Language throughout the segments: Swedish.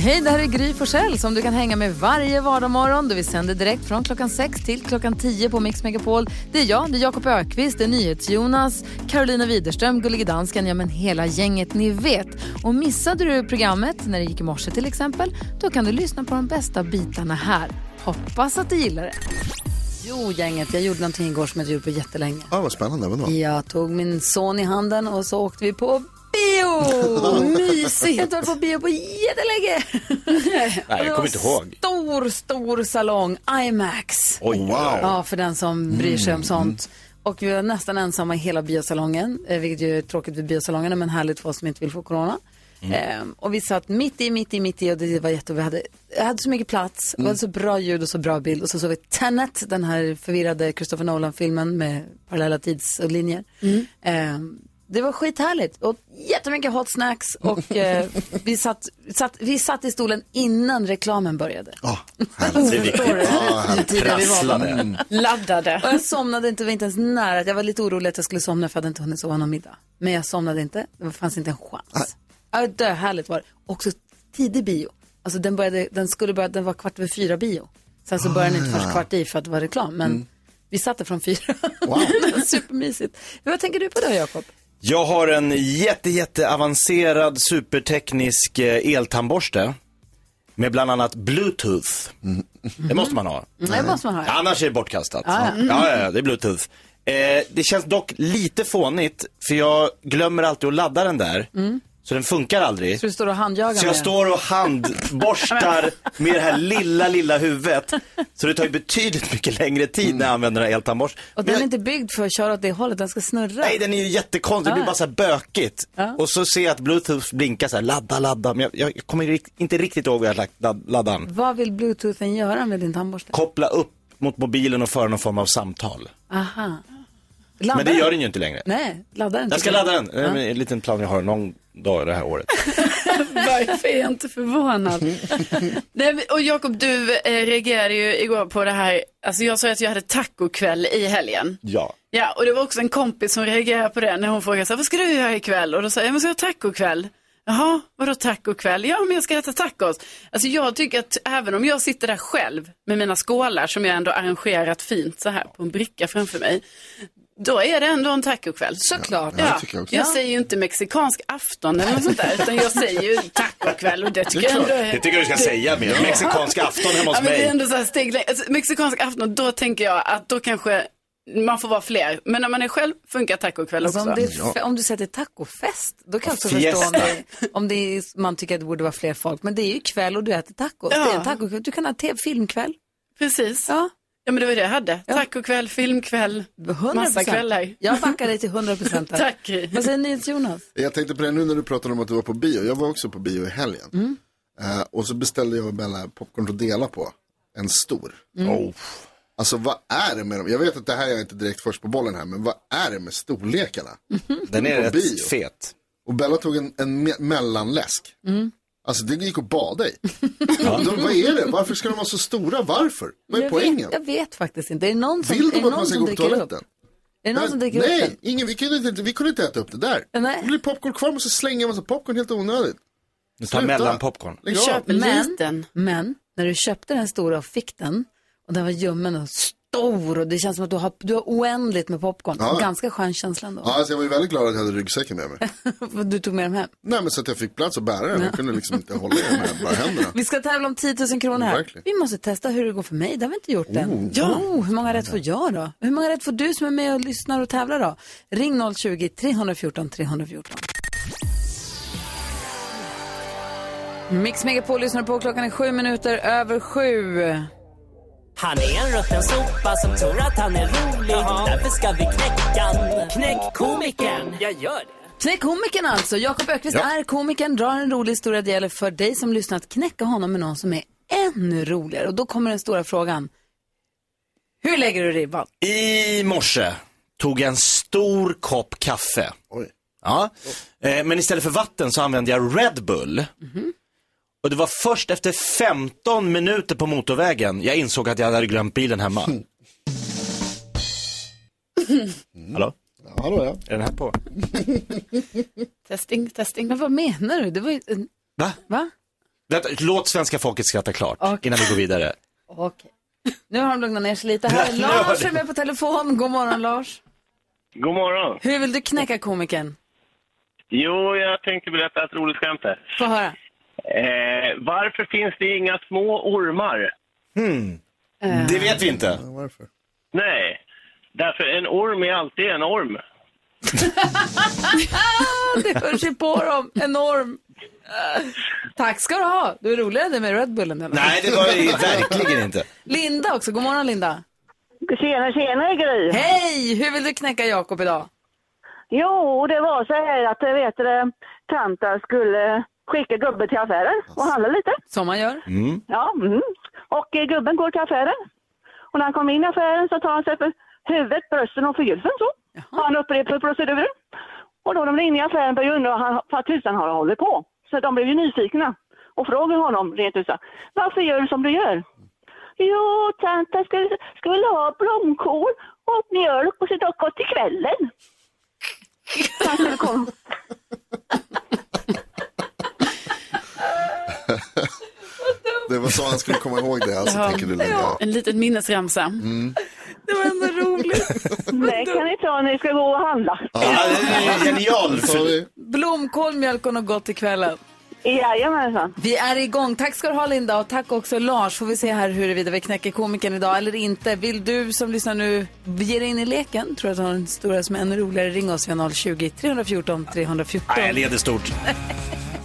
Hej, det här är Gry Forssell som du kan hänga med varje vardagsmorgon. Vi sänder direkt från klockan 6 till klockan 10 på Mix Megapol. Det är jag, det är Jakob Ökvist, det är NyhetsJonas, Carolina Widerström, Gullige Dansken, ja men hela gänget ni vet. Och missade du programmet när det gick i morse till exempel, då kan du lyssna på de bästa bitarna här. Hoppas att du gillar det. Jo, gänget, jag gjorde någonting igår som jag inte gjort på jättelänge. Ja, vad spännande. Vadå? Jag tog min son i handen och så åkte vi på bio! Mysigt! Jag har inte varit på bio på jättelänge. Nej, jag kommer inte ihåg. Stor, stor salong, IMAX. Oj, Wow. Ja, för den som bryr sig om sånt. Och vi var nästan ensamma i hela biosalongen, eh, vilket ju är tråkigt vid biosalongerna, men härligt för oss som inte vill få corona. Ehm, och vi satt mitt i, mitt i, mitt i och det var jätte... Vi hade, jag hade så mycket plats, och vi hade så bra ljud och så bra bild. Och så såg vi Tenet, den här förvirrade Christopher Nolan-filmen med parallella tidslinjer. Ehm, det var skithärligt och jättemycket hot snacks och eh, vi, satt, satt, vi satt i stolen innan reklamen började. Ja, härligt. Det är viktigt. Ja, Hur härligt. Prasslade. Laddade. Och jag somnade inte, var inte ens nära. Jag var lite orolig att jag skulle somna för jag hade inte hunnit sova någon middag. Men jag somnade inte, det fanns inte en chans. Ja, dö, härligt var det. Också tidig bio. Alltså den, började, den skulle börja, den var kvart över fyra bio. Sen så började den inte först kvart i för att det var reklam. Men vi satt där från fyra. Wow. supermysigt. Vad tänker du på då Jakob? Jag har en jätte, jätte avancerad superteknisk eh, eltandborste. Med bland annat bluetooth. Det måste man ha. Mm. Det måste man ha. Annars är det bortkastat. Ja, ja, ja, det är bluetooth. Eh, det känns dock lite fånigt, för jag glömmer alltid att ladda den där. Så den funkar aldrig. Så du står och handjagar Så med jag den? står och handborstar med det här lilla, lilla huvudet. Så det tar ju betydligt mycket längre tid när jag använder den här eltandborsten. Och den är inte byggd för att köra åt det hållet, den ska snurra. Nej, den är ju jättekonstig. Det blir Ja. bara så här bökigt. Ja. Och så ser jag att bluetooth blinkar så här, ladda, ladda. Men jag, jag kommer rikt- inte riktigt ihåg vad jag lagt ladd- laddan. Vad vill bluetoothen göra med din tandborste? Koppla upp mot mobilen och föra någon form av samtal. Aha. Laddar Men det gör den ju inte längre. Nej, ladda den. Jag ska ladda den. Det är En liten plan jag har någon dag det här året. Varför är jag inte förvånad? Nej, och Jakob, du eh, reagerade ju igår på det här. Alltså jag sa att jag hade tacokväll i helgen. Ja. Ja, och det var också en kompis som reagerade på det när hon frågade så här, vad ska du göra ikväll? Och då sa jag, men ska jag ha tacokväll? Jaha, vadå tacokväll? Ja, men jag ska äta tacos. Alltså jag tycker att även om jag sitter där själv med mina skålar som jag ändå arrangerat fint så här på en bricka framför mig, då är det ändå en tacokväll. Såklart. Ja, det Ja, jag också. jag säger ju inte mexikansk afton eller något sånt där, utan jag säger ju tacokväll och det tycker jag ändå är... Det tycker jag du ska säga mer. Mexikansk afton hemma hos Ja, men det är mig. ändå så här steg alltså, Mexikansk afton, då tänker jag att då kanske man får vara fler. Men när man är själv funkar tacokväll Alltså också. om, det om du sätter tacofest, då kan jag också förstå om, det, om det är, man tycker att det borde vara fler folk. Men det är ju kväll och du äter tacos. Ja. Det är en tacokväll. Du kan ha te- filmkväll. Precis. Ja. Ja, men det var det jag hade. Tacokväll, filmkväll, 100%. massa kvällar. Jag backar dig till 100 procent. Tack. Vad säger ni Jonas? Jag tänkte på det nu när du pratade om att du var på bio. Jag var också på bio i helgen. Eh, och så beställde jag och Bella popcorn att dela på. En stor. Oh. Alltså vad är det med dem? Jag vet att det här är inte direkt först på bollen här. Men vad är det med storlekarna? Den är På rätt bio. fet. Och Bella tog en, en me- mellanläsk. Alltså det gick att bada i. Ja. De, vad är det? Varför ska de vara så stora? Varför? Vad är jag, poängen? vet, jag vet faktiskt inte. Är det någon som, Vill de att man ska gå på upp? toaletten? Är det någon som dricker upp Nej, den? ingen, vi, kunde inte, vi kunde inte äta upp det där. Nej. Det blir popcorn kvar, man ska slänga en massa popcorn helt onödigt. Du tar Sluta. mellanpopcorn. Lägg av. Men, men när du köpte den stora och fick den och den var ljummen och stor och det känns som att du har, du har oändligt med popcorn. Ja. Ganska skön känsla ändå. Ja, alltså jag var ju väldigt glad att jag hade ryggsäcken med mig. Du tog med dem hem. Nej, men så att jag fick plats att bära den. Jag kunde liksom inte hålla i den med bara händerna. Vi ska tävla om 10 000 kronor här. Verkligen. Vi måste testa hur det går för mig. Det har vi inte gjort än. Ja. Oh, hur många rätt får jag då? Hur många rätt får du som är med och lyssnar och tävlar då? Ring 020-314 314. Mix Megapol lyssnar på. Klockan är sju minuter över sju. Han är en rutten sopa som tror att han är rolig. Därför ska vi knäcka. Knäck komikern. Jag gör det. Knäck komikern alltså. Jakob Ökvist Ja. är komikern, drar en rolig historia. Det gäller för dig som lyssnar att knäcka honom med någon som är ännu roligare. Och då kommer den stora frågan. Hur lägger du ribban? I morse tog jag en stor kopp kaffe. Oj. Ja. Eh, men istället för vatten så använde jag Red Bull. Och det var först efter 15 minuter på motorvägen jag insåg att jag hade glömt bilen hemma. Hallå? Ja, hallå ja. Är den här på? Testing, testing. Men vad menar du? Det var ju... Va? Va? Vänta, låt svenska folket skratta klart Okej. innan vi går vidare. Okej. Nu har de lugnat ner sig lite här. Lars är med på telefon. God morgon Lars. God morgon. Hur vill du knäcka komikern? Jo, jag tänkte berätta ett roligt skämt här. Få höra. Eh, varför finns det inga små ormar? Det vet vi inte. Varför? Nej, därför en orm är alltid en orm. Det hörs ju på dem. Enorm. Tack ska du ha. Du är roligare än med Red Bullen. Eller? Nej, det var det verkligen inte. Linda också. God morgon Linda. Tjena, tjena Gry. Hej! Hur vill du knäcka Jakob idag? Jo, det var så här att vet du, tanten skulle skicka gubben till affären och handla lite. Som man gör. Ja, mm. Och eh, gubben går till affären. Och när han kommer in i affären så tar han sig för huvudet, brösten och förgylfen så. Och han upprepar proceduren. Och då de är inne i affären börjar undra vad han, vad tusan har hållit på. Så de blev ju nyfikna och frågar honom rent ut Varför gör du som du gör? Jo, tant, jag skulle, skulle ha blomkål och mjölk och så dock till kvällen. Komma. Det var så han skulle komma ihåg det, alltså, tänker du Linda. En liten minnesramsa. Det var ändå roligt. Det kan ni ta när ni ska gå och handla. Ja, är genial. Blomkål, mjölk och något gott till kvällen. Jajamensan. Vi är igång. Tack ska du ha Linda och tack också Lars. Får vi se här huruvida vi knäcker komikern idag eller inte. Vill du som lyssnar nu ge dig in i leken? Tror att du har en historia som är ännu roligare? Ring oss vid 020 314 314. Nej, jag leder stort.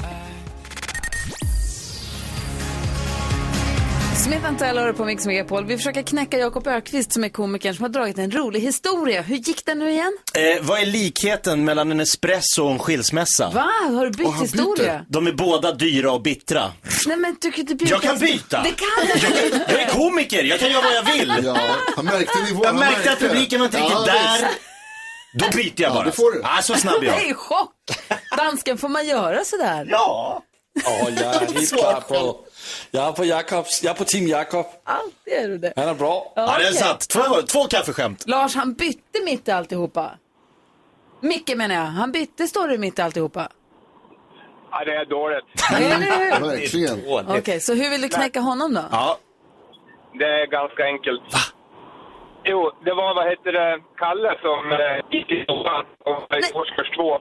Smith Tell har du på Mix Megapol. Vi försöker knäcka Jakob Ökvist som är komikern som har dragit en rolig historia. Hur gick det nu igen? Eh, vad är likheten mellan en espresso och en skilsmässa? Va? Har du bytt byter. historia? De är båda dyra och bittra. Nej men du kan inte byta. Jag kan byta! Det kan du Jag är komiker, jag kan göra vad jag vill. ja, han märkte nivån. Jag han märkte att publiken var inte riktigt Ja, där. visst. Då byter jag Ja, bara. det får du. Ah, så snabb är Det jag. är chock. Dansken, får man göra sådär? Ja. Ja, jag är på... Jakobs, jag är på team Jakob. Alltid är du det. Han är bra. Ja, det är okej. sant. Två, två kaffeskämt. Lars, han bytte mitt i alltihopa. Micke menar jag. Han bytte story mitt i alltihopa. Ja, det är dåligt. Eller hur? Verkligen. Okej, så hur vill du knäcka honom då? Ja. Det är ganska enkelt. Jo, det var vad heter det, Kalle som eh, gick i skolan och var i årskurs två.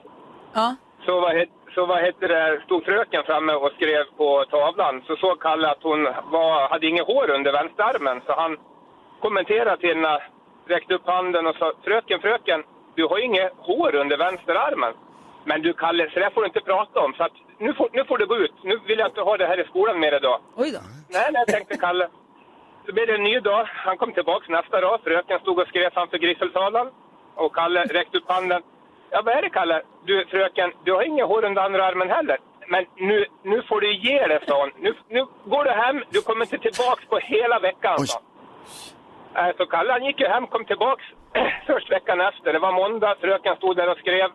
Ja. Så vad, het, så vad heter det, stod fröken framme och skrev på tavlan. Så såg Kalle att hon var, hade inget hår under vänsterarmen. Så han kommenterade till henne, räckte upp handen och sa Fröken, fröken, du har inget hår under vänsterarmen. Men du Kalle, så där får du inte prata om. Så att, nu, får, nu får du gå ut. Nu vill jag inte ha det här i skolan mer idag. Oj då. Nej, nej, tänkte Kalle. Så blev det en ny dag. Han kom tillbaka nästa dag. Fröken stod och skrev framför griffeltavlan. Och Kalle räckte upp handen. Ja, vad är det Kalle? Du fröken, du har inga hår under andra armen heller. Men nu, nu får du ge dig, sa. Nu, nu går du hem. Du kommer inte tillbaks på hela veckan, Oj. sa äh, Så Kalle han gick ju hem, kom tillbaks först veckan efter. Det var måndag. Fröken stod där och skrev.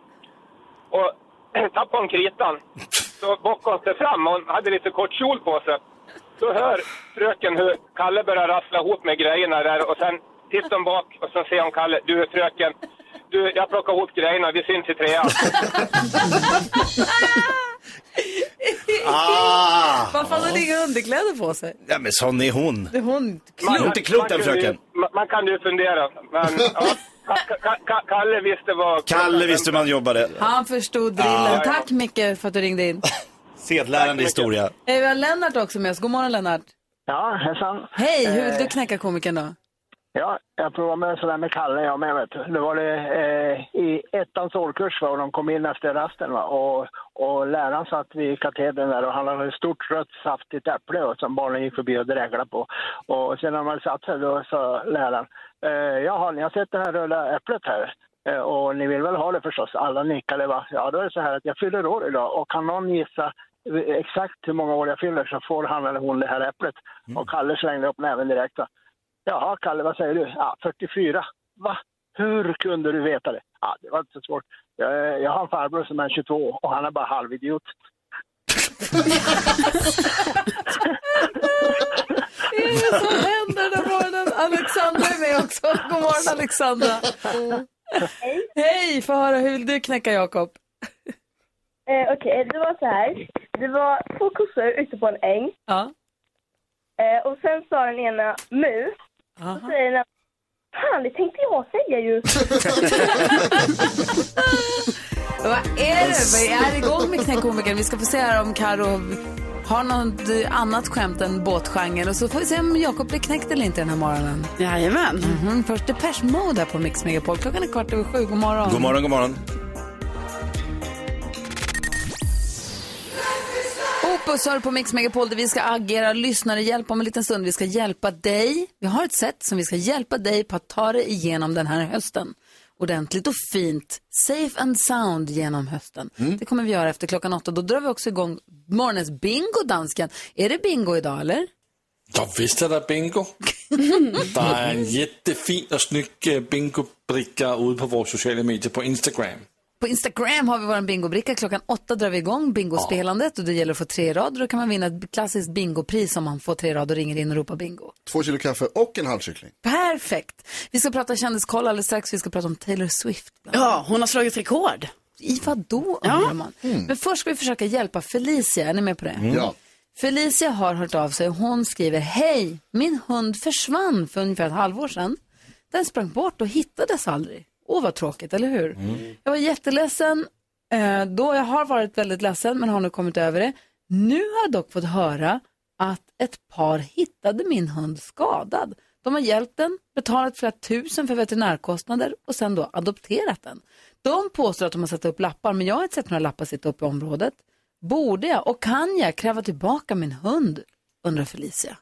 Och tappade hon kritan. Så bockade hon sig fram. Hon hade lite kort kjol på sig. Så hör fröken hur Kalle börjar rassla ihop med grejerna där och sen tittar hon bak och så ser hon Kalle, du fröken, du, jag plockar ihop grejerna, vi syns i trean. Ah. Varför hade hon inga underkläder på sig? Ja, men sån är hon. Det är hon. Klokt är klokt den man, kan ju, fröken. man, man kan ju fundera, men ja, Ka- Ka- Ka- Kalle visste vad... Kalle visste hur man jobbade. Han förstod drillen. Tack Micke för att du ringde in. Sedlärande historia. Eh, Vi har Lennart också med oss. God morgon Lennart. Ja, hejsan. Hej, hur vill Eh, du knäcka komikern då? Ja, jag provade med sådär med Kalle jag med vet du. Det var det eh, i ettans årkurs va, och de kom in efter rasten va. Och, och läraren satt vid katedern där och han hade ett stort rött saftigt äpple och som barnen gick förbi och dreglade på. Och sen när man satt sig då sa läraren, eh, jaha ni har sett det här röda äpplet här? Eh, och ni vill väl ha det förstås? Alla nickade va. Ja då är det så här att jag fyller år idag och kan någon gissa exakt hur många år jag fyller så får han eller hon det här äpplet. Och Kalle slängde upp näven direkt va. Jaha, Kalle, vad säger du? Ja, 44. Va? hur kunde du veta det? Ja, det var inte så svårt. Jag, jag har en farbror som är 22 och han är bara halvidiot. Vad är det som händer den morgonen? Alexandra är med också. God morgon Alexandra. Hej. Hej, få höra hur vill du knäcka Jakob? Eh, Okej, det var så här. Det var två kossor ute på en äng. Ja. Eh, och sen sa den ena mus. Och säger den Fan, det tänkte jag säga ju. Vad är det? Vi är igång med Knäckkomikern. Vi ska få se här om Karo har något annat skämt än båtgenren. Och så får vi se om Jakob blir knäckt eller inte den här morgonen. Jajamän. Mm-hmm. Först Depeche Mode här på Mix Megapol. Klockan är kvart över sju. God morgon. God morgon, god morgon. Opus hör på Mix Megapol där vi ska agera lyssnare hjälp om en liten stund. Vi ska hjälpa dig. Vi har ett sätt som vi ska hjälpa dig på att ta dig igenom den här hösten. Ordentligt och fint, safe and sound genom hösten. Det kommer vi göra efter klockan åtta. Då drar vi också igång morgonens bingo, dansken. Är det bingo idag eller? Ja, visst är det bingo. Der er en jättefin och snygg bingobricka ute på våra sociala medier på Instagram. På Instagram har vi vår bingobricka. Klockan åtta drar vi igång bingospelandet och det gäller att få tre rader. Då kan man vinna ett klassiskt bingopris om man får tre rader och ringer in och ropar bingo. Två kilo kaffe och en halv kyckling. Perfekt. Vi ska prata kändiskoll alldeles strax. Vi ska prata om Taylor Swift. Ja, hon har slagit rekord. I vad då undrar man. Men först ska vi försöka hjälpa Felicia. Är ni med på det? Mm. Ja. Felicia har hört av sig. Hon skriver, hej, min hund försvann för ungefär ett halvår sedan. Den sprang bort och hittades aldrig. Åh, vad tråkigt, eller hur? Jag var jätteledsen eh, då. Jag har varit väldigt ledsen, men har nu kommit över det. Nu har jag dock fått höra att ett par hittade min hund skadad. De har hjälpt den, betalat flera tusen för veterinärkostnader och sen då adopterat den. De påstår att de har satt upp lappar, men jag har inte sett några lappar sitta upp i området. Borde jag och kan jag kräva tillbaka min hund? Undrar Felicia.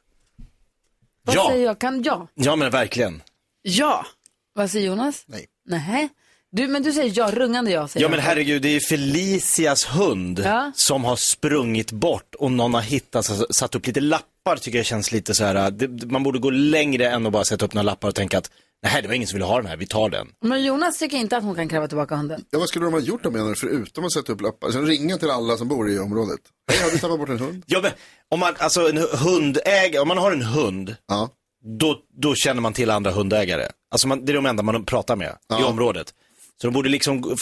Vad Ja. säger jag? Kan jag? Ja, men verkligen. Ja. Vad säger Jonas? Nej. Nej. Du, men du säger ja, rungande ja. Säger Ja men jag. herregud, det är Felicias hund Ja. som har sprungit bort och någon har hittat, alltså, satt upp lite lappar tycker jag känns lite så här. Det, man borde gå längre än att bara sätta upp några lappar och tänka att nej det var ingen som ville ha den här, vi tar den. Men Jonas tycker inte att hon kan kräva tillbaka hunden. Ja, vad skulle de ha gjort då menar du, förutom att sätta upp lappar? Sen ringa till alla som bor i området. Hej, har vi tappat bort en hund? Ja men om man, alltså en hundägare, om man har en hund, Ja. Då, då känner man till andra hundägare. Alltså man, det är de enda man pratar med i Ja. området. Så de borde liksom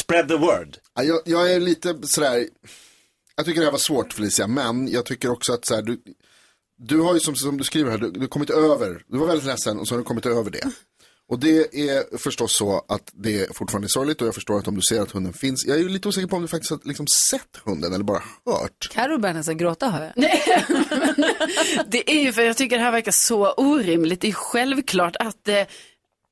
spread the word. Ja, jag, jag är lite sådär, jag tycker det här var svårt Felicia, men jag tycker också att så här, du, du har ju som, som du skriver här, du, du kommit över, du var väldigt ledsen och så har du kommit över det. Och det är förstås så att det fortfarande är sorgligt och jag förstår att om du ser att hunden finns, jag är ju lite osäker på om du faktiskt har liksom sett hunden eller bara hört. Carro börjar nästan gråta hör jag. Det är ju för jag tycker det här verkar så orimligt. Det är självklart att eh,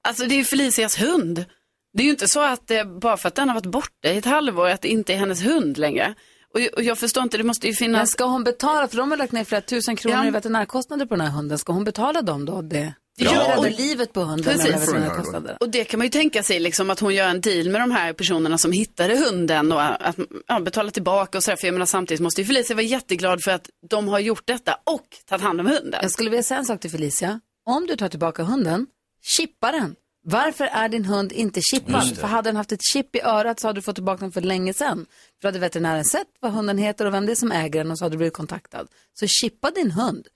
alltså det är Felicias hund. Det är ju inte så att eh, bara för att den har varit borta i ett halvår att det inte är hennes hund längre. Och, och jag förstår inte, det måste ju Men finnas... ska hon betala, för de har lagt ner flera tusen kronor Ja. i veterinärkostnader på den här hunden. Ska hon betala dem då? Det? Ja. Ja. Rädda Och- livet på hunden med Precis. de veterinärkostnaderna. Och det kan man ju tänka sig liksom att hon gör en deal med de här personerna som hittade hunden och att ja, betala tillbaka och sådär. För jag menar samtidigt måste ju Felicia vara jätteglad för att de har gjort detta och tagit hand om hunden. Jag skulle vilja säga en sak till Felicia. Om du tar tillbaka hunden, chippa den. Varför är din hund inte chippad? För hade den haft ett chip i örat så hade du fått tillbaka den för länge sedan. För hade veterinären sett vad hunden heter och vem det är som äger den och så hade du blivit kontaktad. Så chippa din hund.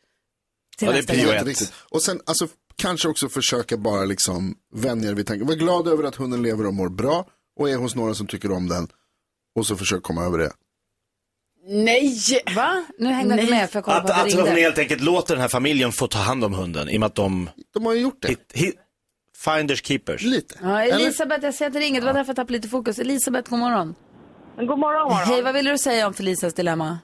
Till Ja, det är prio ett. Riktigt. Och sen alltså kanske också försöka bara liksom vänja er vid tanken. Var glad över att hunden lever och mår bra och är hos några som tycker om den. Och så försök komma över det. Nej! Va? Nu hängde jag inte med för jag kollade Att, på att hon helt enkelt låter den här familjen få ta hand om hunden i och med att de... De har ju gjort det. Hit, hit, finders keepers. Lite. Ja, Elisabeth, jag ser att det ringer. Det var därför jag tappade lite fokus. Elisabeth, god morgon. God morgon, morgon. Hej, vad vill du säga om Felicias dilemma?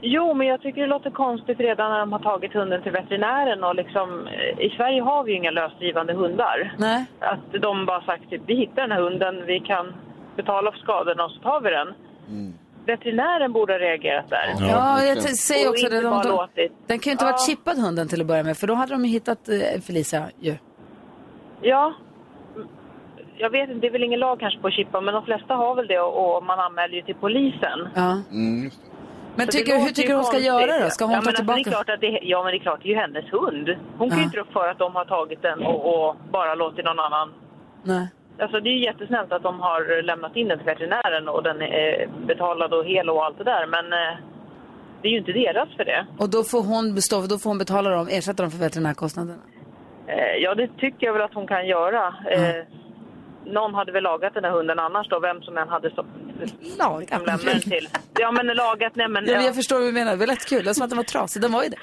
Jo, men jag tycker det låter konstigt redan när de har tagit hunden till veterinären och liksom, eh, i Sverige har vi ju inga lösdrivande hundar. Nej. Att de bara sagt typ, vi hittar den här hunden, vi kan betala för skadorna och så tar vi den. Veterinären borde ha reagerat där. Ja, jag t- säger också det. inte De, de, låtit. den kan ju inte ha varit chippad hunden till att börja med, för då hade de ju hittat eh, Felicia ju. Ja, jag vet inte, det är väl ingen lag kanske på att chippa, men de flesta har väl det och, och man anmäler ju till polisen. Ja. Mm, just det. Men tycker, hur tycker du hon ska göra då? Ska hon ja, ta men tillbaka? Alltså, det är klart att det, ja, men det är klart, det är ju hennes hund. Hon kan ju Ja. inte rå för att de har tagit den och, och bara låtit någon annan Nej. Alltså det är ju jättesnällt att de har lämnat in den till veterinären och den är betalad och hel och allt det där. Men eh, det är ju inte deras för det. Och då får hon, bestå, då får hon betala dem, ersätta dem för veterinärkostnaderna? Eh, ja, det tycker jag väl att hon kan göra. Eh, någon hade väl lagat den där hunden annars då, vem som än hade så, lagat lämnat den till. Ja, men lagat, nej men... Ja, Jag förstår vad du menar, det var lätt kul. Det var som att den var trasig, den var ju det.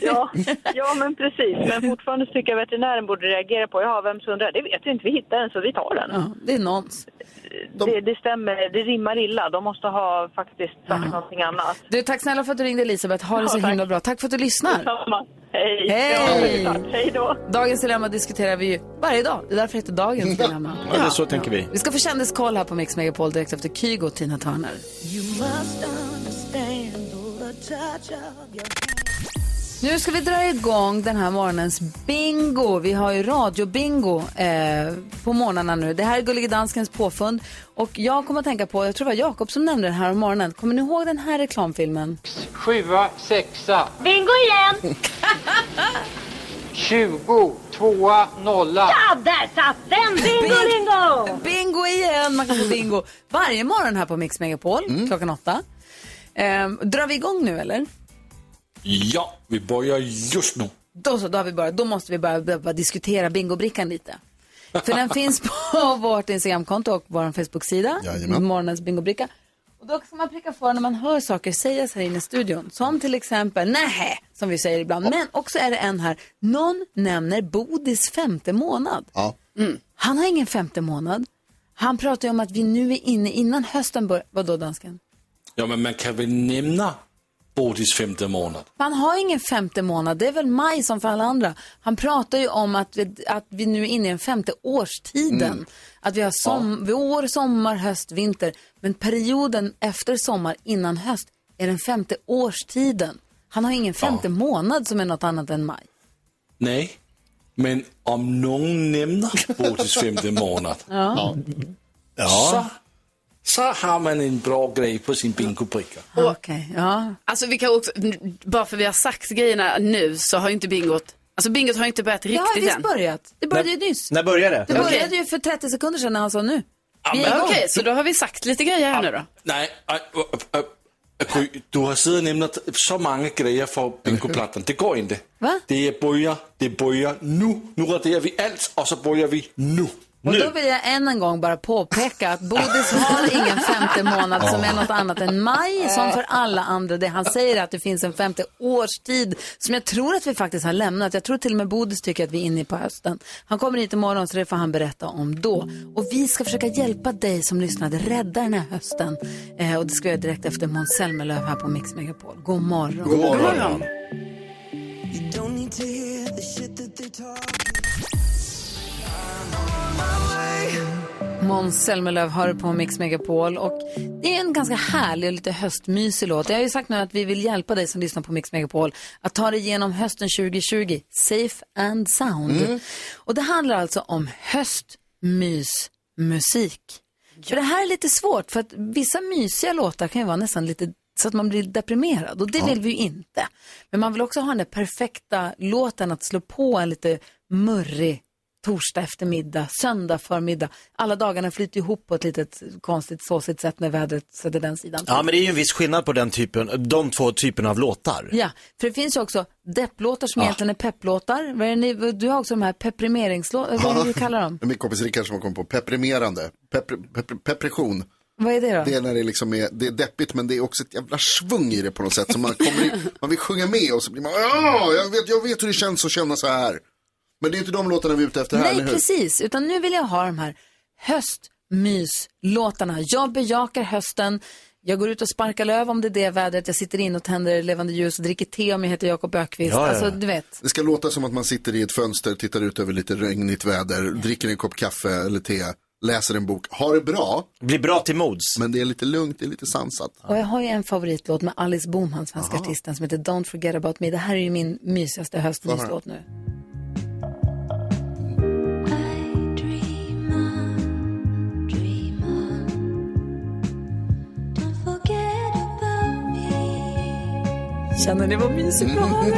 Ja, ja, men precis. Men fortfarande tycker jag veterinären borde reagera på, ja, vems hund är det? Det vet vi inte, vi hittar den så vi tar den. Ja, det är nons. Det, det stämmer, det rimmar illa. De måste ha faktiskt sagt någonting annat. Du, tack snälla för att du ringde Elisabeth. Ha det Ja, så tack. himla bra. Tack för att du lyssnar. Detsamma. Hej. Hej! Ja. Hej då. Dagens dilemma diskuterar vi ju varje dag. Det är därför det heter Dagens dilemma. Ja, det är så tänker vi. Vi ska få kändiskoll här på Mix Megapol direkt efter Kygo och Tina Turner. Nu ska vi dra igång den här morgonens bingo. Vi har ju radiobingo eh, på morgnarna nu. Det här är Gullige Danskens påfund. Och jag kommer att tänka på, jag tror det var Jakob som nämnde den här om morgonen. Kommer ni ihåg den här reklamfilmen? Sjua, sexa, Bingo igen! 20, tvåa, nolla. Ja, där satt den! Bingo, bingo! Bingo igen! Man kan få bingo varje morgon här på Mix Megapol klockan åtta. Eh, drar vi igång nu eller? Ja, vi börjar just nu. Då så, då, har vi börjat. då måste vi börja, börja, diskutera bingobrickan lite. För den finns på vårt Instagramkonto och vår Facebook-sida. Jajamän. Morgonens bingobricka. Och då ska man pricka för när man hör saker sägas här inne i studion. Som till exempel, nej, som vi säger ibland. Men också är det en här, någon nämner Bodis femte månad. Ja. Han har ingen femte månad. Han pratar ju om att vi nu är inne, innan hösten börjar, vadå dansken? Ja, men man kan väl nämna Bodis femte månad. Han har ingen femte månad, det är väl maj som för alla andra. Han pratar ju om att vi, att vi nu är inne i den femte årstiden. Mm. Att vi har som, vår, sommar, höst, vinter. Men perioden efter sommar, innan höst, är den femte årstiden. Han har ingen femte månad som är något annat än maj. Nej, men om någon nämner Bodis femte månad Ja. så, så har man en bra grej på sin bingobricka. Okej, ja. Alltså vi kan också, bara för vi har sagt grejerna nu så har ju inte bingot, alltså bingot har inte börjat Det har riktigt visst än. börjat. Det började ju nyss. När börjar det? Det började ju för 30 sekunder sedan när han sa nu. Är Ja. Okej, så då har vi sagt lite grejer här nu då. Nej, Gry, du har siddet och nämnt så många grejer för bingoplattan. Det går inte. Va? Det börjar, det börjar nu. Nu raderar vi allt och så börjar vi nu. Och då vill jag än en gång bara påpeka att Bodis har ingen femte månad som är något annat än maj, som för alla andra. Det han säger är att det finns en femte årstid som jag tror att vi faktiskt har lämnat. Jag tror till och med Bodis tycker att vi är inne på hösten. Han kommer hit imorgon så det får han berätta om då. Och vi ska försöka hjälpa dig som lyssnade rädda den här hösten. Eh, och det ska göra direkt efter Måns Zelmerlöw här på Mix Megapol. God morgon. God morgon. Måns Zelmerlöw hör på Mix Megapol och det är en ganska härlig och lite höstmysig låt. Jag har ju sagt nu att vi vill hjälpa dig som lyssnar på Mix Megapol att ta dig igenom hösten 2020, safe and sound. Och det handlar alltså om höstmysmusik. För det här är lite svårt för att vissa mysiga låtar kan ju vara nästan lite så att man blir deprimerad och det vill vi ju inte. Men man vill också ha den där perfekta låten att slå på en lite murrig torsdag eftermiddag, söndag förmiddag. Alla dagarna flyter ihop på ett litet konstigt såsigt sätt när vädret sätter den sidan. Ja, men det är ju en viss skillnad på den typen, de två typerna av låtar. Ja, för det finns ju också depplåtar som Ja. egentligen är pepplåtar. Du har också de här pepprimeringlåtar, vad är det du kallar dem? Min kompis Rickard som har kommit på pepprimerande. Pepri, pepri, pepression. Vad är det då? Det är när det liksom är, det är deppigt men det är också ett jävla svung i det på något sätt. Så man, kommer i, man vill sjunga med och så blir man, ja, jag vet, jag vet hur det känns att känna så här. Men det är inte de låtarna vi är ute efter här, eller Nej, hur? precis. Utan nu vill jag ha de här höstmyslåtarna. Jag bejakar hösten. Jag går ut och sparkar löv om det är det vädret. Jag sitter in och tänder levande ljus och dricker te om jag heter Jakob Ökvist. Ja, ja. Alltså, du vet. Det ska låta som att man sitter i ett fönster, tittar ut över lite regnigt väder, dricker en kopp kaffe eller te, läser en bok, har det bra. Blir bra till mods. Men det är lite lugnt, det är lite sansat. Och jag har ju en favoritlåt med Alice Boman, svenska artisten, som heter Don't forget about me. Det här är ju min mysigaste höstmyslåt nu. Känner ni vad mysigt det var?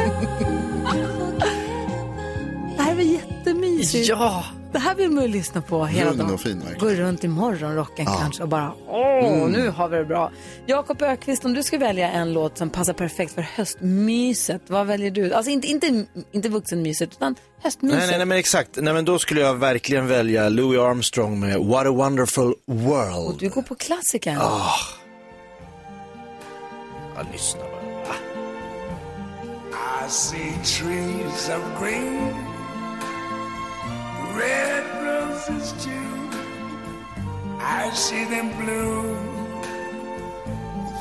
Det här var jättemysigt. Ja. Det här vill man ju lyssna på hela Lugn dagen. och fin, verkligen. Gå runt i morgonrocken Ja. kanske och bara åh, Mm. nu har vi det bra. Jakob Ökvist, om du ska välja en låt som passar perfekt för höstmyset, vad väljer du? Alltså inte, inte, inte vuxenmyset, utan höstmyset. Nej, nej, nej, men exakt. Nej, men då skulle jag verkligen välja Louis Armstrong med What a wonderful world. Du går på klassikern. Ah. Ja, lyssna bara. I see trees of green, red roses too. I see them bloom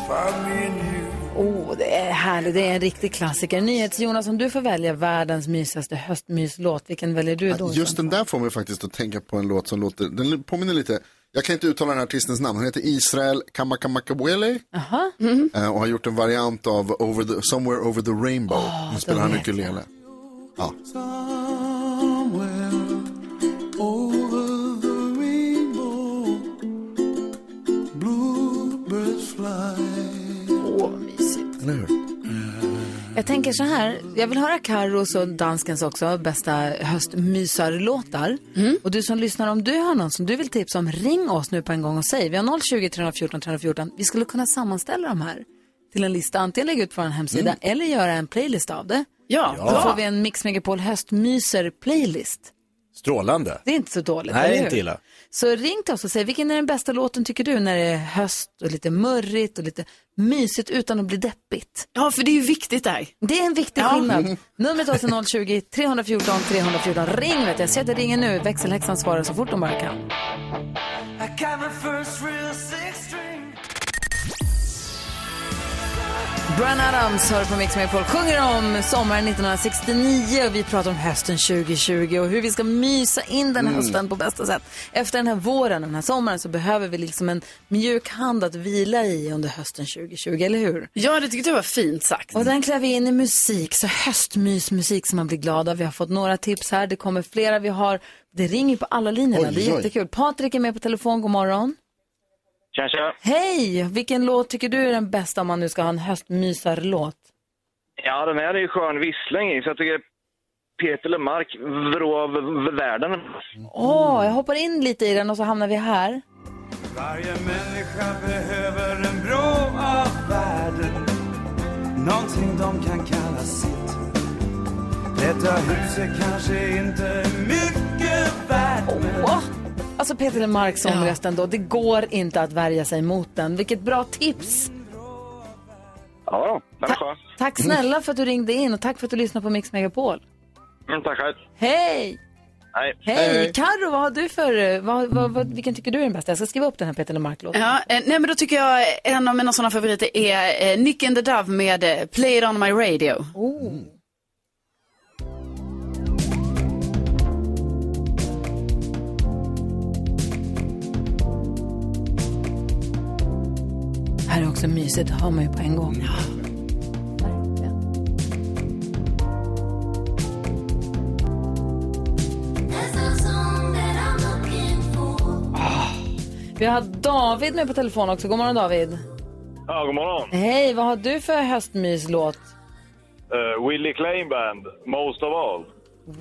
for me and you. Oh, det är härligt. Det är en riktig klassiker. NyhetsJonas, om du får välja världens mysigaste höstmyslåt, vilken väljer du då? Just den där får mig faktiskt att tänka på en låt som låter, den påminner lite, jag kan inte uttala den här artistens namn, han heter Israel Kamakamakawele Aha. eh, och har gjort en variant av over the, Somewhere Over the Rainbow. Nu spelar han ukulele. Ja. Jag tänker så här, jag vill höra Carros och danskens också bästa höstmysarlåtar. Och du som lyssnar, om du har någon som du vill tipsa om, ring oss nu på en gång och säg. Vi har 020 314 314. Vi skulle kunna sammanställa de här till en lista, antingen lägga ut på vår hemsida eller göra en playlist av det. Ja, Då får vi en Mix Megapol höstmyser-playlist. Strålande. Det är inte så dåligt, Nej, eller hur? inte illa. Så ring till oss och säg, vilken är den bästa låten tycker du när det är höst och lite mörrigt och lite mysigt utan att bli deppigt? Ja, för det är ju viktigt där. Det är en viktig Ja. skillnad. Numret till oss är 020 314 314. Ring vet jag, ser att det ringer nu. Växelhäxan svarar så fort de bara kan. Brian Adams hör på Mix Megapol, sjunger om sommaren 1969 och vi pratar om hösten 2020 och hur vi ska mysa in den Mm. hösten på bästa sätt. Efter den här våren och den här sommaren så behöver vi liksom en mjuk hand att vila i under hösten 2020, eller hur? Ja, det tyckte jag var fint sagt. Och den klär vi in i musik, så höstmysmusik som man blir glad av. Vi har fått några tips här, det kommer flera. Vi har, det ringer på alla linjerna, Oj, det är oj. jättekul. Patrik är med på telefon, god morgon. Tja, tja. Hej! Vilken låt tycker du är den bästa om man nu ska ha en höstmysarlåt? Ja, den här är ju skön vissling i, så jag tycker Peter Lemark vrå av världen. Åh, jag hoppar in lite i den och så hamnar vi här. Varje människa behöver en vrå av världen Någonting de kan kalla sitt Detta hus är kanske inte mycket värt men Åh! Alltså Peter Lemark sångrösten då, det går inte att värja sig mot den. Vilket bra tips! Ja, den är skön. Tack snälla för att du ringde in och tack för att du lyssnade på Mix Megapol. Mm, tack själv. Hej! Hej. Hej! Carro, vad har du för, vad, vad, vad, vilken tycker du är den bästa? Jag ska skriva upp den här Peter Lemark-låten. Ja, eh, nej men då tycker jag en av mina sådana favoriter är eh, Nick and the Dove med eh, Play it on my radio. Oh. Också mysigt, det har man ju på en gång. Vi har David med på telefon också. God morgon David. Ja, god morgon. Hej, vad har du för höstmyslåt? Uh, Willie Klein Band, Most of All.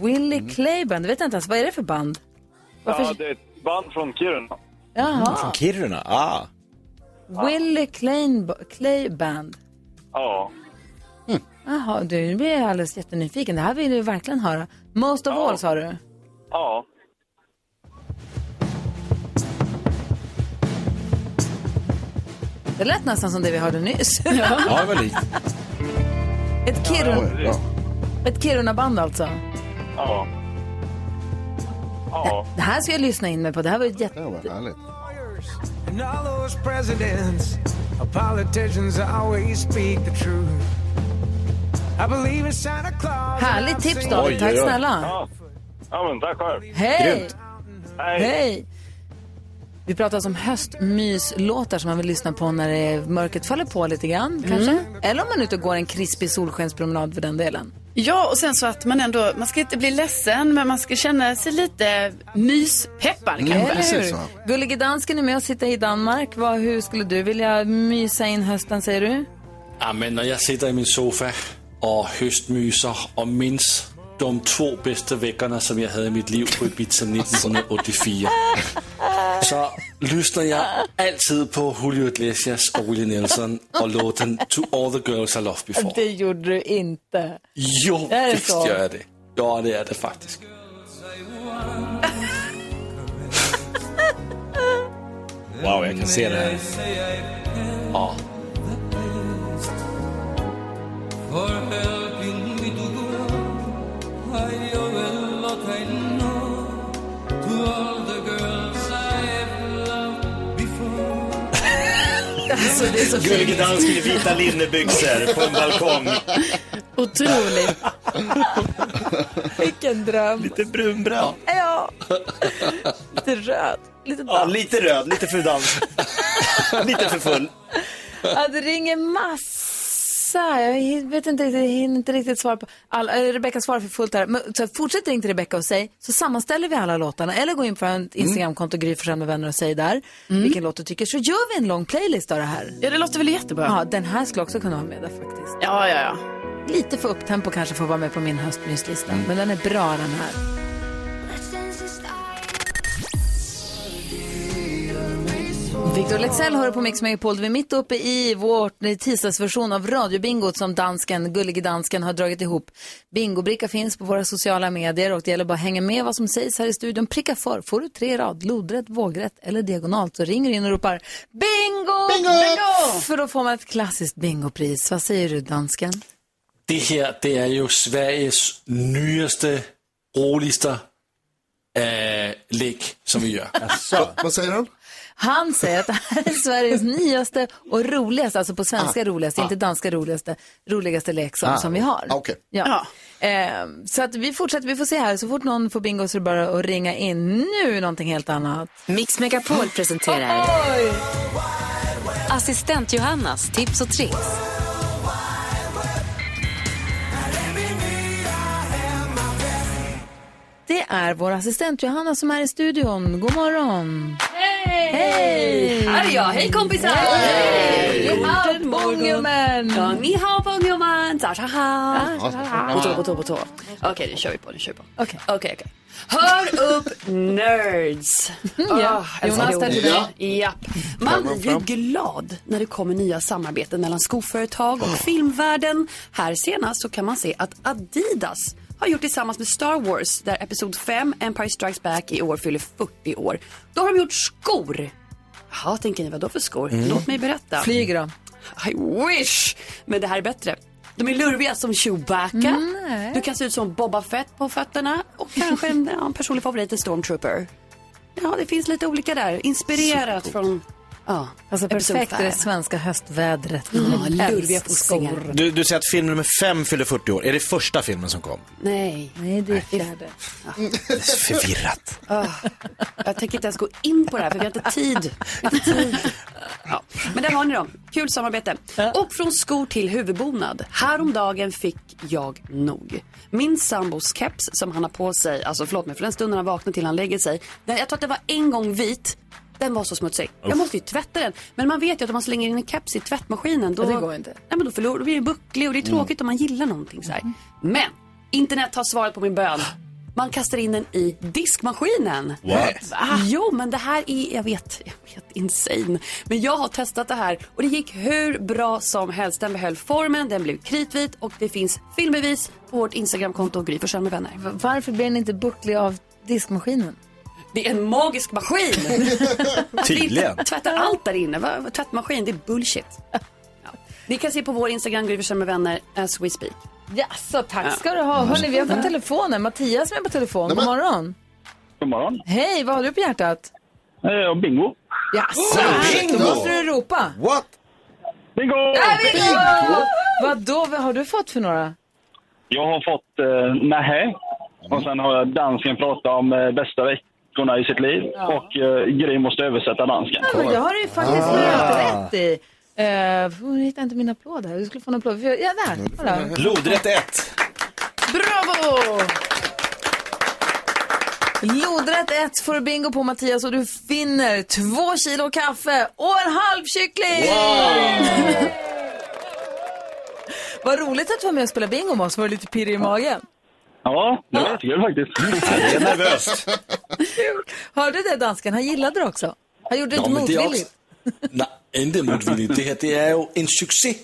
Willie Clayband, det vet jag inte ens. Vad är det för band? Varför? Ja, det är ett band från Kiruna. Jaha. Från Kiruna? Ah. Willie Clay, Clay Band. Ja. Jaha, du nu blir jag alldeles jättenyfiken. Det här vill du verkligen höra. Most of all sa du? Ja. Det lät nästan som det vi hörde nyss. Ja, vad likt. Ett Kiruna, ett Kiruna-band alltså. Ja. Ja. Det här ska jag lyssna in mig på. Det här var ett jätte... härligt. And all those presidents or politicians always speak the truth I believe in Santa Claus Härligt tips David, tack snälla. Ja. ja, men tack själv. Hej! Hej. Hej! Vi pratar alltså om höstmyslåtar som man vill lyssna på när det är, mörkret faller på lite grann kanske. Eller om man är ute och går en krispig solskenspromenad för den delen. Ja, och sen så att man ändå, man ska inte bli ledsen, men man ska känna sig lite myspeppad kanske. Eller hur? Gullige dansken är med och sitter i Danmark. Vad, hur skulle du vilja mysa in hösten säger du? Ja, men när jag sitter i min sofa och höstmyser och minns de två bästa veckorna som jag hade i mitt liv på Ibiza 1984 så lyssnar jag alltid på Julio Iglesias och Willie Nelson och låten To all the girls I loved before. Det gjorde du inte. Jo, Är det visst så? gör jag det. Ja, det är det faktiskt. Wow, jag kan se det här. Ja. Alltså, det är så Gullige fint. dansken i vita linnebyxor på en balkong. Otroligt. Vilken dröm. Lite brunbrun. Ja. Lite röd. Lite Ja, dans. lite röd, lite för dans. lite för full. Ja, det ringer massa. Jag vet inte, riktigt- jag hinner inte riktigt svara på alla. eh, Rebecka svarar för fullt här. Men, så fortsätt ringa till Rebecka och säg, så sammanställer vi alla låtarna. Eller gå in på en Instagramkonto, Gry Forssell med vänner och säg där vilken låt du tycker. Så gör vi en lång playlist av det här. Ja, det låter väl jättebra. Ja, den här skulle också kunna vara med där faktiskt. Ja, ja, ja. Lite för upptempo kanske för att vara med på min höstmyslista. Men den är bra den här. Victor Lexell hör på Mix Megapol. Vi är mitt uppe i vår tisdagsversion av radiobingot som dansken, gullige dansken har dragit ihop. Bingobricka finns på våra sociala medier och det gäller bara att hänga med vad som sägs här i studion. Pricka för. Får du tre rad, lodrätt, vågrätt eller diagonalt så ringer du in och ropar bingo! Bingo! För då får man ett klassiskt bingopris. Vad säger du dansken? Det här, det är ju Sveriges nyaste, roligaste äh, lek som vi gör. Vad säger han? Han säger att det här är Sveriges nyaste och roligaste, alltså på svenska roligaste, inte danska roligaste, roligaste lek som, Ah, som vi har. okej. Ja. Ehm, så att vi fortsätter, vi får se här, så fort någon får bingo så är det bara att ringa in. Nu någonting helt annat. Mix Megapol presenterar! Assistent Johannas tips och tricks. Det är vår assistent Johanna som är i studion. God morgon! Hej! Hej! Här är jag. Hej kompisar! Hej! God Ni hao, morgon. Bongyoman! Ja, ni hao Bongyoman! Ta ta ha! Ah. På tå, på tå, på tå. Okej, nu kör vi på. Nu kör vi på. Okej. Okej, okej. Hör upp nerds! Ja, Ah, Jonas, där till dig. Man blir ju glad när det kommer nya samarbeten mellan skoföretag och filmvärlden. Här senast så kan man se att Adidas har gjort tillsammans med Star Wars där Episod 5, Empire Strikes Back, i år fyller 40 år. Då har de gjort skor. Jaha, tänker ni, vad då för skor? Mm. Låt mig berätta. Flyger de? I wish! Men det här är bättre. De är lurviga som Chewbacca. Du kan se ut som Boba Fett på fötterna och kanske en, ja, en personlig favorit, en Stormtrooper. Ja, det finns lite olika där. Inspirerat från ja, Alltså perfekt i det svenska höstvädret. Ja, Jag lurviga skor. Du, du säger att film nummer fem fyller 40 år. Är det första filmen som kom? Nej. Nej, det är fjärde. Det är förvirrat. Ah, jag tänker inte ens gå in på det här för vi har inte tid. Vi har inte tid. Ja. Men där har ni dem. Kul samarbete. Och från skor till huvudbonad. Häromdagen fick jag nog. Min sambos keps som han har på sig, alltså förlåt mig för den stunden han vaknar till han lägger sig. Jag tror att den var en gång vit. Den var så smutsig. Jag måste ju tvätta den. Men man vet ju att om man slänger in en keps i tvättmaskinen då, Ja, det går inte. Nej, men då, förlorar, då blir det bucklig och det är tråkigt om man gillar någonting så här. Men internet har svarat på min bön. Man kastar in den i diskmaskinen. What? Va? Jo, men det här är, jag vet, jag vet, insane. Men jag har testat det här och det gick hur bra som helst. Den behöll formen, den blev kritvit och det finns filmbevis på vårt Instagramkonto Gry med vänner. Varför blir den inte bucklig av diskmaskinen? Det är en magisk maskin! Tydligen. Vi tvättar allt där inne. Va? Tvättmaskin, det är bullshit. Ja. Ni kan se på vår Instagram Gry med vänner as we speak. Jaså, tack Ja. ska du ha. Hörni, vi har fått telefonen. Mattias som är på telefon. God morgon. God morgon. Hej, vad har du på hjärtat? Eh, bingo. Jaså, bingo! då måste du ropa. What? Bingo! Ja, bingo! Vadå, vad har du fått för några? Jag har fått eh, nähä. Och sen har jag dansken pratat om eh, bästa veckorna i sitt liv. Ja. Och eh, Gry måste översätta dansken. Ja, men det har ju faktiskt Ah. rätt i. Uh, jag hittar inte min applåd här. Du skulle få en applåd. Ja, där. Kolla. Lodrätt 1. Bravo! Lodrätt 1 får du bingo på Mattias och du finner två kilo kaffe och en halv kyckling! Vad roligt att du var med och spelade bingo med oss. Var du lite pirrig i magen? Ja, det var jättekul faktiskt. det är nervöst. Hörde du det dansken? Han gillade det också. Han gjorde det inte det är motvilligt. Nej, inte motvilligt. Det här det är ju en succé.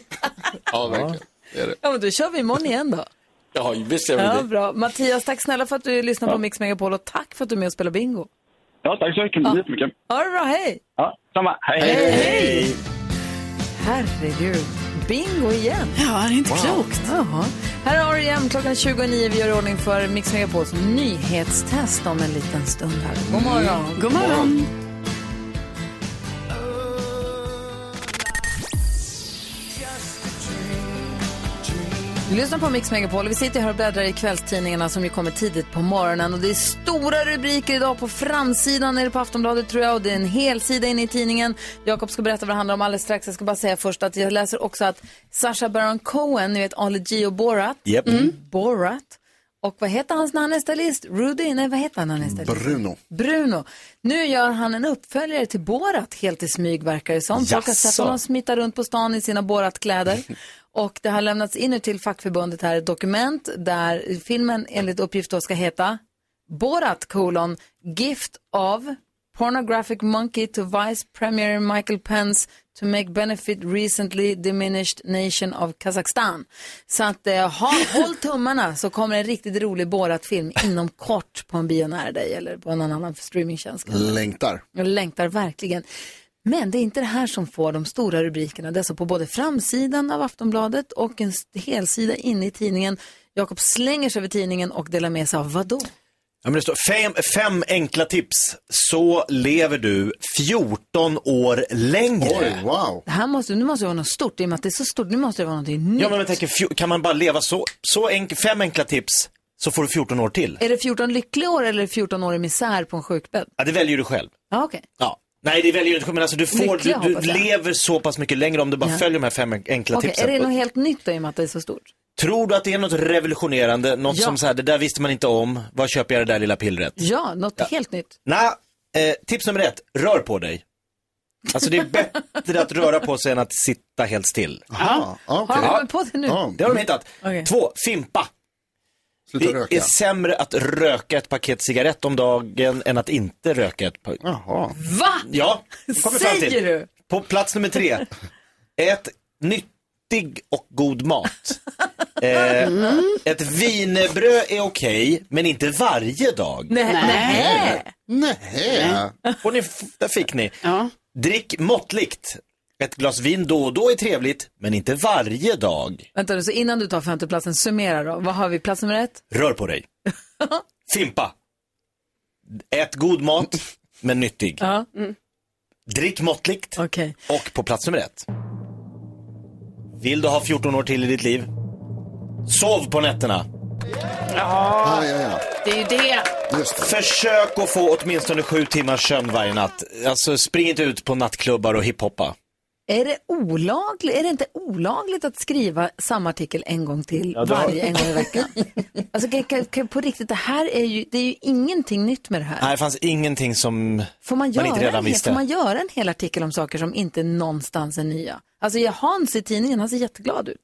Ja, verkligen. Det är det. Ja, men då kör vi imorgon igen då. Ja, visst gör vi Ja, det. bra. Mattias, tack snälla för att du lyssnar på Mix Megapol och tack för att du är med och spelar bingo. Ja, tack så mycket. Ja. Jättemycket. Ha det bra, hej! Ja, samma. Hej. Hej, hej! Herregud. Bingo igen. Ja, det är inte klokt. Jaha. Här är R.E.M. Klockan är 29. Vi gör i ordning för Mix Megapols nyhetstest om en liten stund här. God morgon. God morgon. Vi lyssnar på Mix Megapol vi sitter här och bläddrar i kvällstidningarna som ju kommer tidigt på morgonen. Och det är stora rubriker idag på framsidan det på Aftonbladet tror jag och det är en hel sida inne i tidningen. Jakob ska berätta vad det handlar om alldeles strax. Jag ska bara säga först att jag läser också att Sacha Baron Cohen, ni vet Ali G och Borat. Japp. Mm. Borat. Och vad heter hans när han är stylist? Rudy? Nej, vad heter han när han är stylist? Bruno. Bruno. Nu gör han en uppföljare till Borat helt i smyg verkar det som. Folk har sett honom smita runt på stan i sina Borat-kläder. Och det har lämnats in till fackförbundet här ett dokument där filmen enligt uppgift då ska heta Borat colon gift of pornographic monkey to vice premier Michael Pence to make benefit recently diminished nation of Kazakstan. Så att eh, ha, håll tummarna så kommer en riktigt rolig Borat-film inom kort på en bio nära dig eller på någon annan streamingtjänst. Längtar. Jag längtar verkligen. Men det är inte det här som får de stora rubrikerna. Det är alltså på både framsidan av Aftonbladet och en helsida inne i tidningen. Jakob slänger sig över tidningen och delar med sig av vad då? Ja, men det står fem, fem enkla tips, så lever du 14 år längre. Oj, wow. Det här måste, nu måste det vara något stort, i och med att det är så stort, nu måste det vara någonting nytt. Ja, men jag tänker, kan man bara leva så, så enk, fem enkla tips, så får du 14 år till. Är det 14 lyckliga år eller 14 år i misär på en sjukbädd? Ja, det väljer du själv. Ja, okej. Ja. Nej, det väljer du inte, men alltså du, får, Lyckliga, du, du lever så pass mycket längre om du bara Ja. följer de här fem enkla Okej, tipsen. är det något helt nytt då i och med att det är så stort? Tror du att det är något revolutionerande, något Ja. som så här, det där visste man inte om, vad köper jag det där lilla pillret? Ja, något Ja. helt nytt. Nej, eh, tips nummer ett, rör på dig. Alltså det är bättre att röra på sig än att sitta helt still. Aha, ja, okej. Har du kommit på det nu? Ja. Det har de hittat. Okej. Två, fimpa. Sluta Det röka. är sämre att röka ett paket cigarett om dagen än att inte röka ett paket. Jaha. Va? Ja, kommer fram till. Säger du? På plats nummer tre, ät nyttig och god mat. Eh, ett wienerbröd är okej, men inte varje dag. Nej. Nej. Nej. Får ni, där fick ni. Ja. Drick måttligt. Ett glas vin då och då är trevligt, men inte varje dag. Vänta nu, så innan du tar femteplatsen, summera då. Vad har vi? Plats nummer ett? Rör på dig. Fimpa. Ät god mat, men nyttig. Ja. Drick måttligt. Okej. Och på plats nummer ett. Vill du ha 14 år till i ditt liv? Sov på nätterna. Ja, ja, ja. Det är ju det. Försök att få åtminstone sju timmars sömn varje natt. Alltså spring inte ut på nattklubbar och hiphoppa. Är det olagligt? Är det inte olagligt att skriva samma artikel en gång till Ja, varje en gång i veckan? alltså kan, kan, kan, på riktigt, det här är ju, det är ju ingenting nytt med det här. Nej, det fanns ingenting som Får man, man göra inte redan en, hel- visste. får man göra en hel artikel om saker som inte någonstans är nya? Alltså jag- Hans i tidningen, han ser jätteglad ut.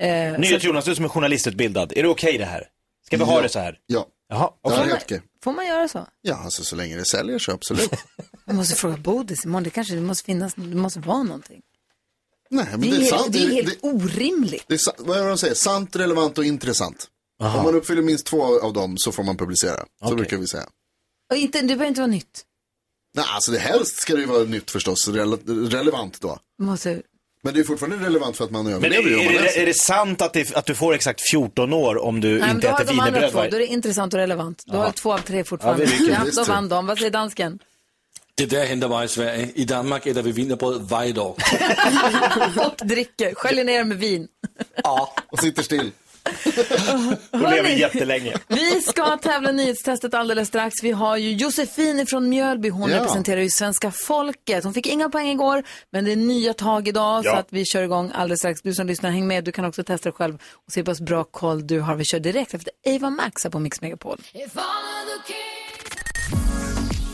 Eh, så- Nyhet Jonas, du som är journalistutbildad. Är det okej det här? Ska vi ha Ja. det så här? Ja. Jaha, det är helt okej. Får man göra så? Ja, alltså så länge det säljer så absolut. Jag måste fråga Bodis imorgon, det kanske det måste finnas, det måste vara någonting. Nej, men Det är, det är helt, sant. det är Det- helt orimligt. Det är, vad är det de säger? Sant, relevant och intressant. Om man uppfyller minst två av dem så får man publicera. Så brukar vi säga. Och inte, det behöver inte vara nytt. Nej, alltså det helst ska det ju vara nytt förstås, rele- relevant då. Måste, Men det är fortfarande relevant för att man Men är, överlever ju om man är, läser. det, är det sant att, det, att du får exakt 14 år om du Nej, inte äter wienerbröd då är det intressant och relevant. Då Jaha. har två av tre fortfarande. Ja, då vann de. Vad säger dansken? Det där händer bara i Sverige. I Danmark äter vi wienerbröd varje dag. och dricker, sköljer ner med vin. Ja. Och sitter still. Då lever jättelänge. Vi ska tävla nyhetstestet alldeles strax. Vi har ju Josefin från Mjölby. Hon Ja. representerar ju svenska folket. Hon fick inga poäng igår, men det är nya tag idag Ja. så att vi kör igång alldeles strax. Du som lyssnar, häng med. Du kan också testa dig själv och se hur pass bra koll du har. Vi kör direkt efter Ava Max här på Mix Megapol.